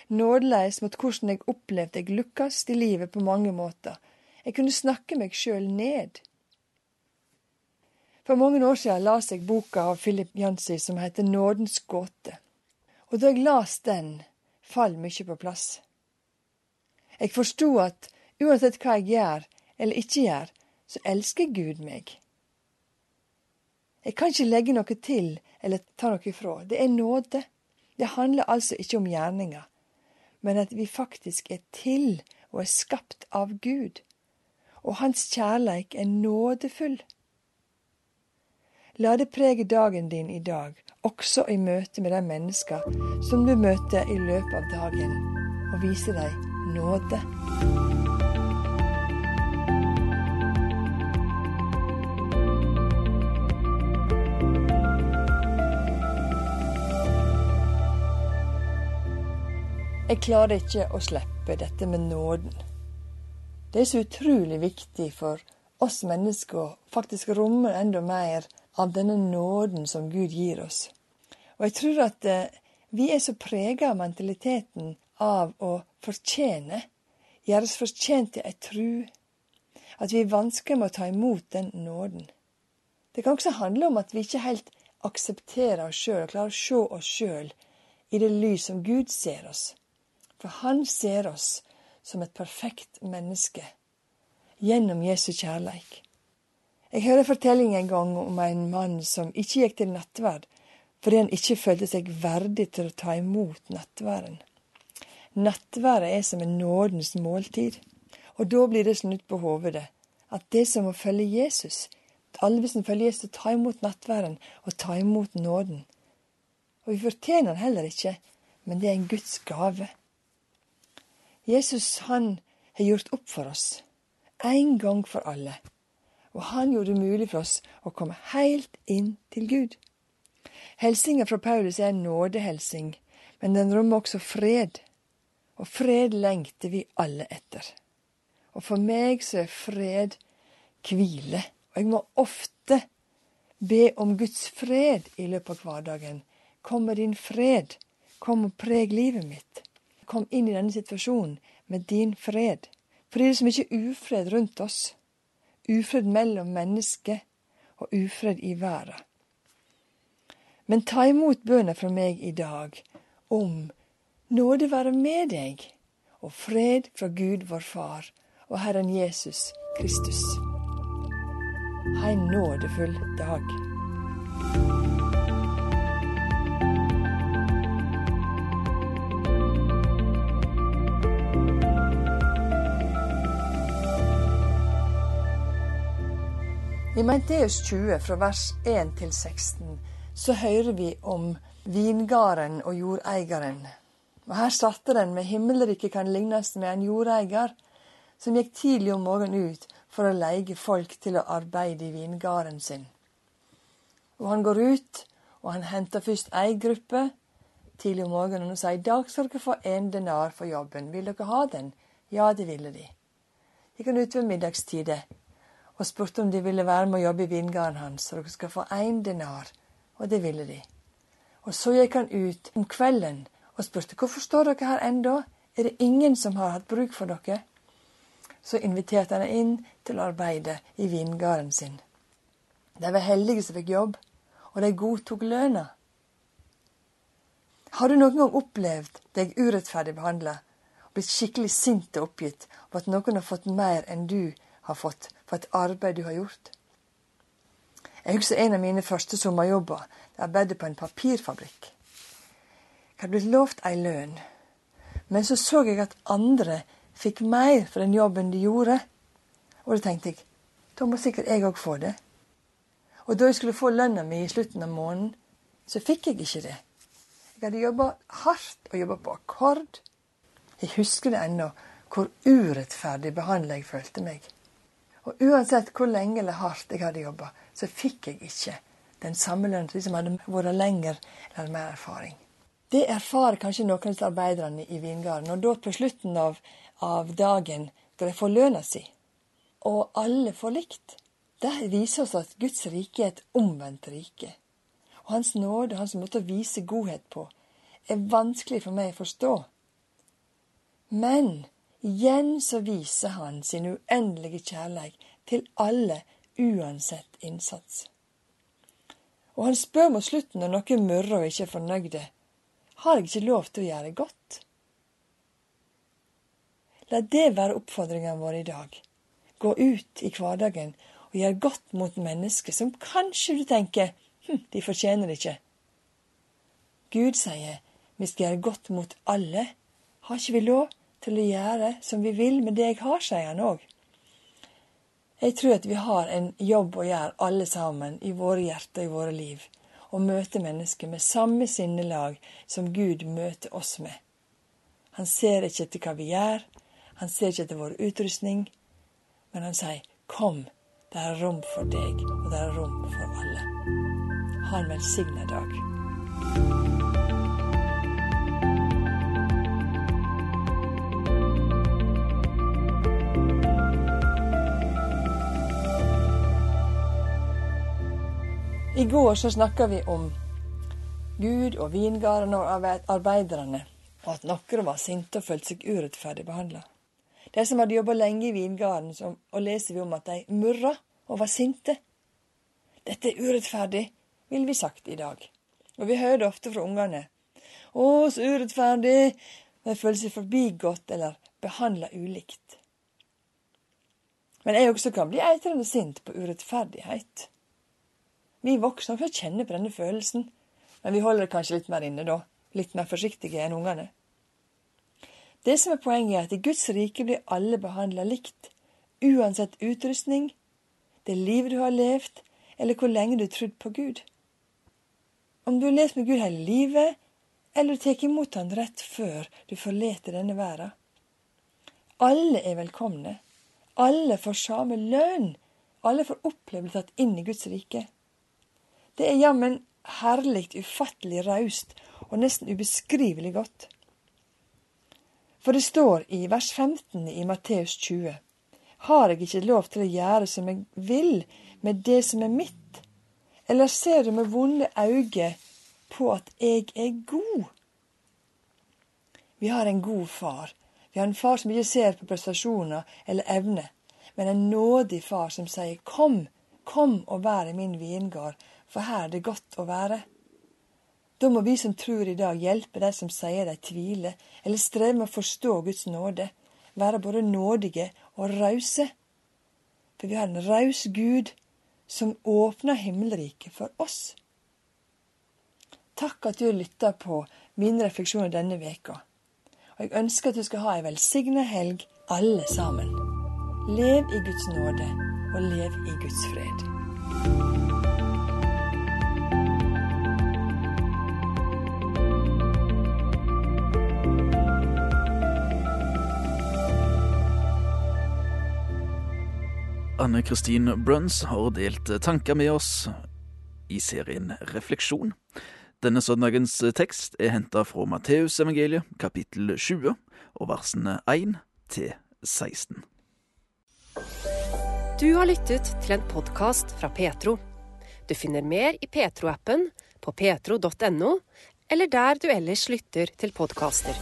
nådeløs mot hvordan jeg opplevde jeg lukkes i livet på mange måter. Jeg kunne snakke meg sjøl ned. For mange år siden las jeg boka av Philip Jansi som heter Nådens gåte. Og da jeg las den, fall mye på plass. Jeg forsto at uansett hva jeg gjør eller ikke gjør, så elsker Gud meg. Jeg kan ikke legge noe til eller ta noe ifra. Det er nåde. Det handler altså ikke om gjerninger, men at vi faktisk er til og er skapt av Gud. Og Hans kjærleik er nådefull. La det prege dagen din i dag, også i møte med de mennesker som du møter i løpet av dagen, og vise dem nåde. Jeg klarer ikke å slippe dette med nåden. Det er så utrolig viktig for oss mennesker å faktisk romme enda mer av denne nåden som Gud gir oss. Og jeg tror at eh, vi er så prega av mentaliteten av å fortjene, gjøre oss fortjent til ei tru, at vi er vanskelig med å ta imot den nåden. Det kan også handle om at vi ikke helt aksepterer oss sjøl og klarer å se oss sjøl i det lys som Gud ser oss. For Han ser oss som et perfekt menneske gjennom Jesu kjærleik. Jeg hører fortelling en gang om en mann som ikke gikk til nattverd fordi han ikke følte seg verdig til å ta imot nattværen. Nattværet er som en nådens måltid, og da blir det snudd på hovedet. At det som å følge Jesus, alle som følger Jesus, ta imot nattværen og ta imot nåden. Og vi fortjener den heller ikke, men det er en Guds gave. Jesus, han har gjort opp for oss, en gang for alle og han gjorde det mulig for oss å komme helt inn til Gud. Helsinga fra Paulus er en nådehelsing, men den rommer også fred. Og fred lengter vi alle etter. Og for meg så er fred hvile. Og jeg må ofte be om Guds fred i løpet av hverdagen. Kom med din fred. Kom og preg livet mitt. Kom inn i denne situasjonen med din fred. For det er så mye ufred rundt oss ufred mellom mennesker og ufred i verden. Men ta imot bønna fra meg i dag om nåde være med deg og fred fra Gud vår Far og Herren Jesus Kristus. Ha en nådefull dag. I Menteus 20, fra vers 1 til 16, så hører vi om vingarden og jordeieren. Og Her starter den med himmelriket kan lignes med en jordeier som gikk tidlig om morgenen ut for å leie folk til å arbeide i vingarden sin. Og Han går ut, og han henter først ei gruppe tidlig om morgenen og sier i dag skal dere få én denar for jobben. Vil dere ha den? Ja, det ville de. De kan ut ved middagstider og spurte om de ville være med å jobbe i vingården hans, så dere skal få én dinar. Og det ville de. Og så gikk han ut om kvelden og spurte hvorfor står dere her ennå? Er det ingen som har hatt bruk for dere? Så inviterte han inn til å arbeide i vingården sin. De var heldige som fikk jobb, og de godtok lønna. Har du noen gang opplevd deg urettferdig behandla, blitt skikkelig sint og oppgitt over at noen har fått mer enn du har fått for et arbeid du har gjort. Jeg husker en av mine første sommerjobber. Jeg arbeidet på en papirfabrikk. Jeg hadde blitt lovt ei lønn. Men så så jeg at andre fikk mer for den jobben de gjorde. Og da tenkte jeg da må sikkert jeg òg få det. Og da jeg skulle få lønna mi i slutten av måneden, så fikk jeg ikke det. Jeg hadde jobba hardt og jobba på akkord. Jeg husker det ennå, hvor urettferdig behandla jeg følte meg. Og uansett hvor lenge eller hardt jeg hadde jobba, så fikk jeg ikke den samme lønnen som de som hadde vært lenger eller mer erfaring. Det erfarer kanskje noen av arbeiderne i vingarden. Og da på slutten av, av dagen, da de får lønna si, og alle får likt, det viser oss at Guds rike er et omvendt rike. Og Hans nåde, hans måte å vise godhet på, er vanskelig for meg å forstå. Men igjen så viser han sin uendelige kjærlighet til alle, uansett innsats. Og han spør mot slutten når noen murrer og ikke er fornøyde, har jeg ikke lov til å gjøre godt? La det være oppfordringen vår i dag. Gå ut i hverdagen og gjør godt mot mennesker som kanskje du tenker hm, de fortjener det ikke. Gud sier vi skal gjøre godt mot alle. Har ikke vi lov til å gjøre som vi vil med det jeg har, sier han òg. Jeg tror at vi har en jobb å gjøre alle sammen i våre hjerter i våre liv. Å møte mennesker med samme sinnelag som Gud møter oss med. Han ser ikke etter hva vi gjør, han ser ikke etter vår utrustning, men han sier 'kom'. Det er rom for deg, og det er rom for alle. Ha en velsigna dag. I går så snakka vi om Gud og vingarden og arbeiderne, og at noen var sinte og følte seg urettferdig behandla. De som hadde jobba lenge i vingarden, og leser vi om at de murra og var sinte. Dette er urettferdig, vil vi sagt i dag. Og vi hører det ofte fra ungene. Å, så urettferdig! De føler seg forbigått eller behandla ulikt. Men jeg også kan bli eitrende sint på urettferdighet. Vi voksne får kjenne på denne følelsen, men vi holder det kanskje litt mer inne da. Litt mer forsiktige enn ungene. Det som er poenget, er at i Guds rike blir alle behandla likt, uansett utrustning, det livet du har levd, eller hvor lenge du har trodd på Gud. Om du har levd med Gud hele livet, eller du tar imot Han rett før du forlater denne verden. Alle er velkomne. Alle får samme lønn. Alle får oppleve å bli tatt inn i Guds rike. Det er jammen herlig, ufattelig raust og nesten ubeskrivelig godt. For det står i vers 15 i Matteus 20.: Har jeg ikke lov til å gjøre som jeg vil med det som er mitt? Eller ser du med vonde øyne på at jeg er god? Vi har en god far. Vi har en far som ikke ser på prestasjoner eller evne, men en nådig far som sier kom, kom og vær i min vingard, for her er det godt å være. Da må vi som tror i dag, hjelpe de som sier de tviler, eller strever med å forstå Guds nåde, være både nådige og rause. For vi har en raus Gud som åpner himmelriket for oss. Takk at du lytta på mine refleksjoner denne veka. Og jeg ønsker at du skal ha ei velsigna helg, alle sammen. Lev i Guds nåde, og lev i Guds fred. Anne Kristin Bruns har delt tanker med oss i serien Refleksjon. Denne søndagens tekst er henta fra Matteusevangeliet, kapittel 20, og versene 1 til 16. Du har lyttet til en podkast fra Petro. Du finner mer i Petro-appen, på petro.no, eller der du ellers lytter til podkaster.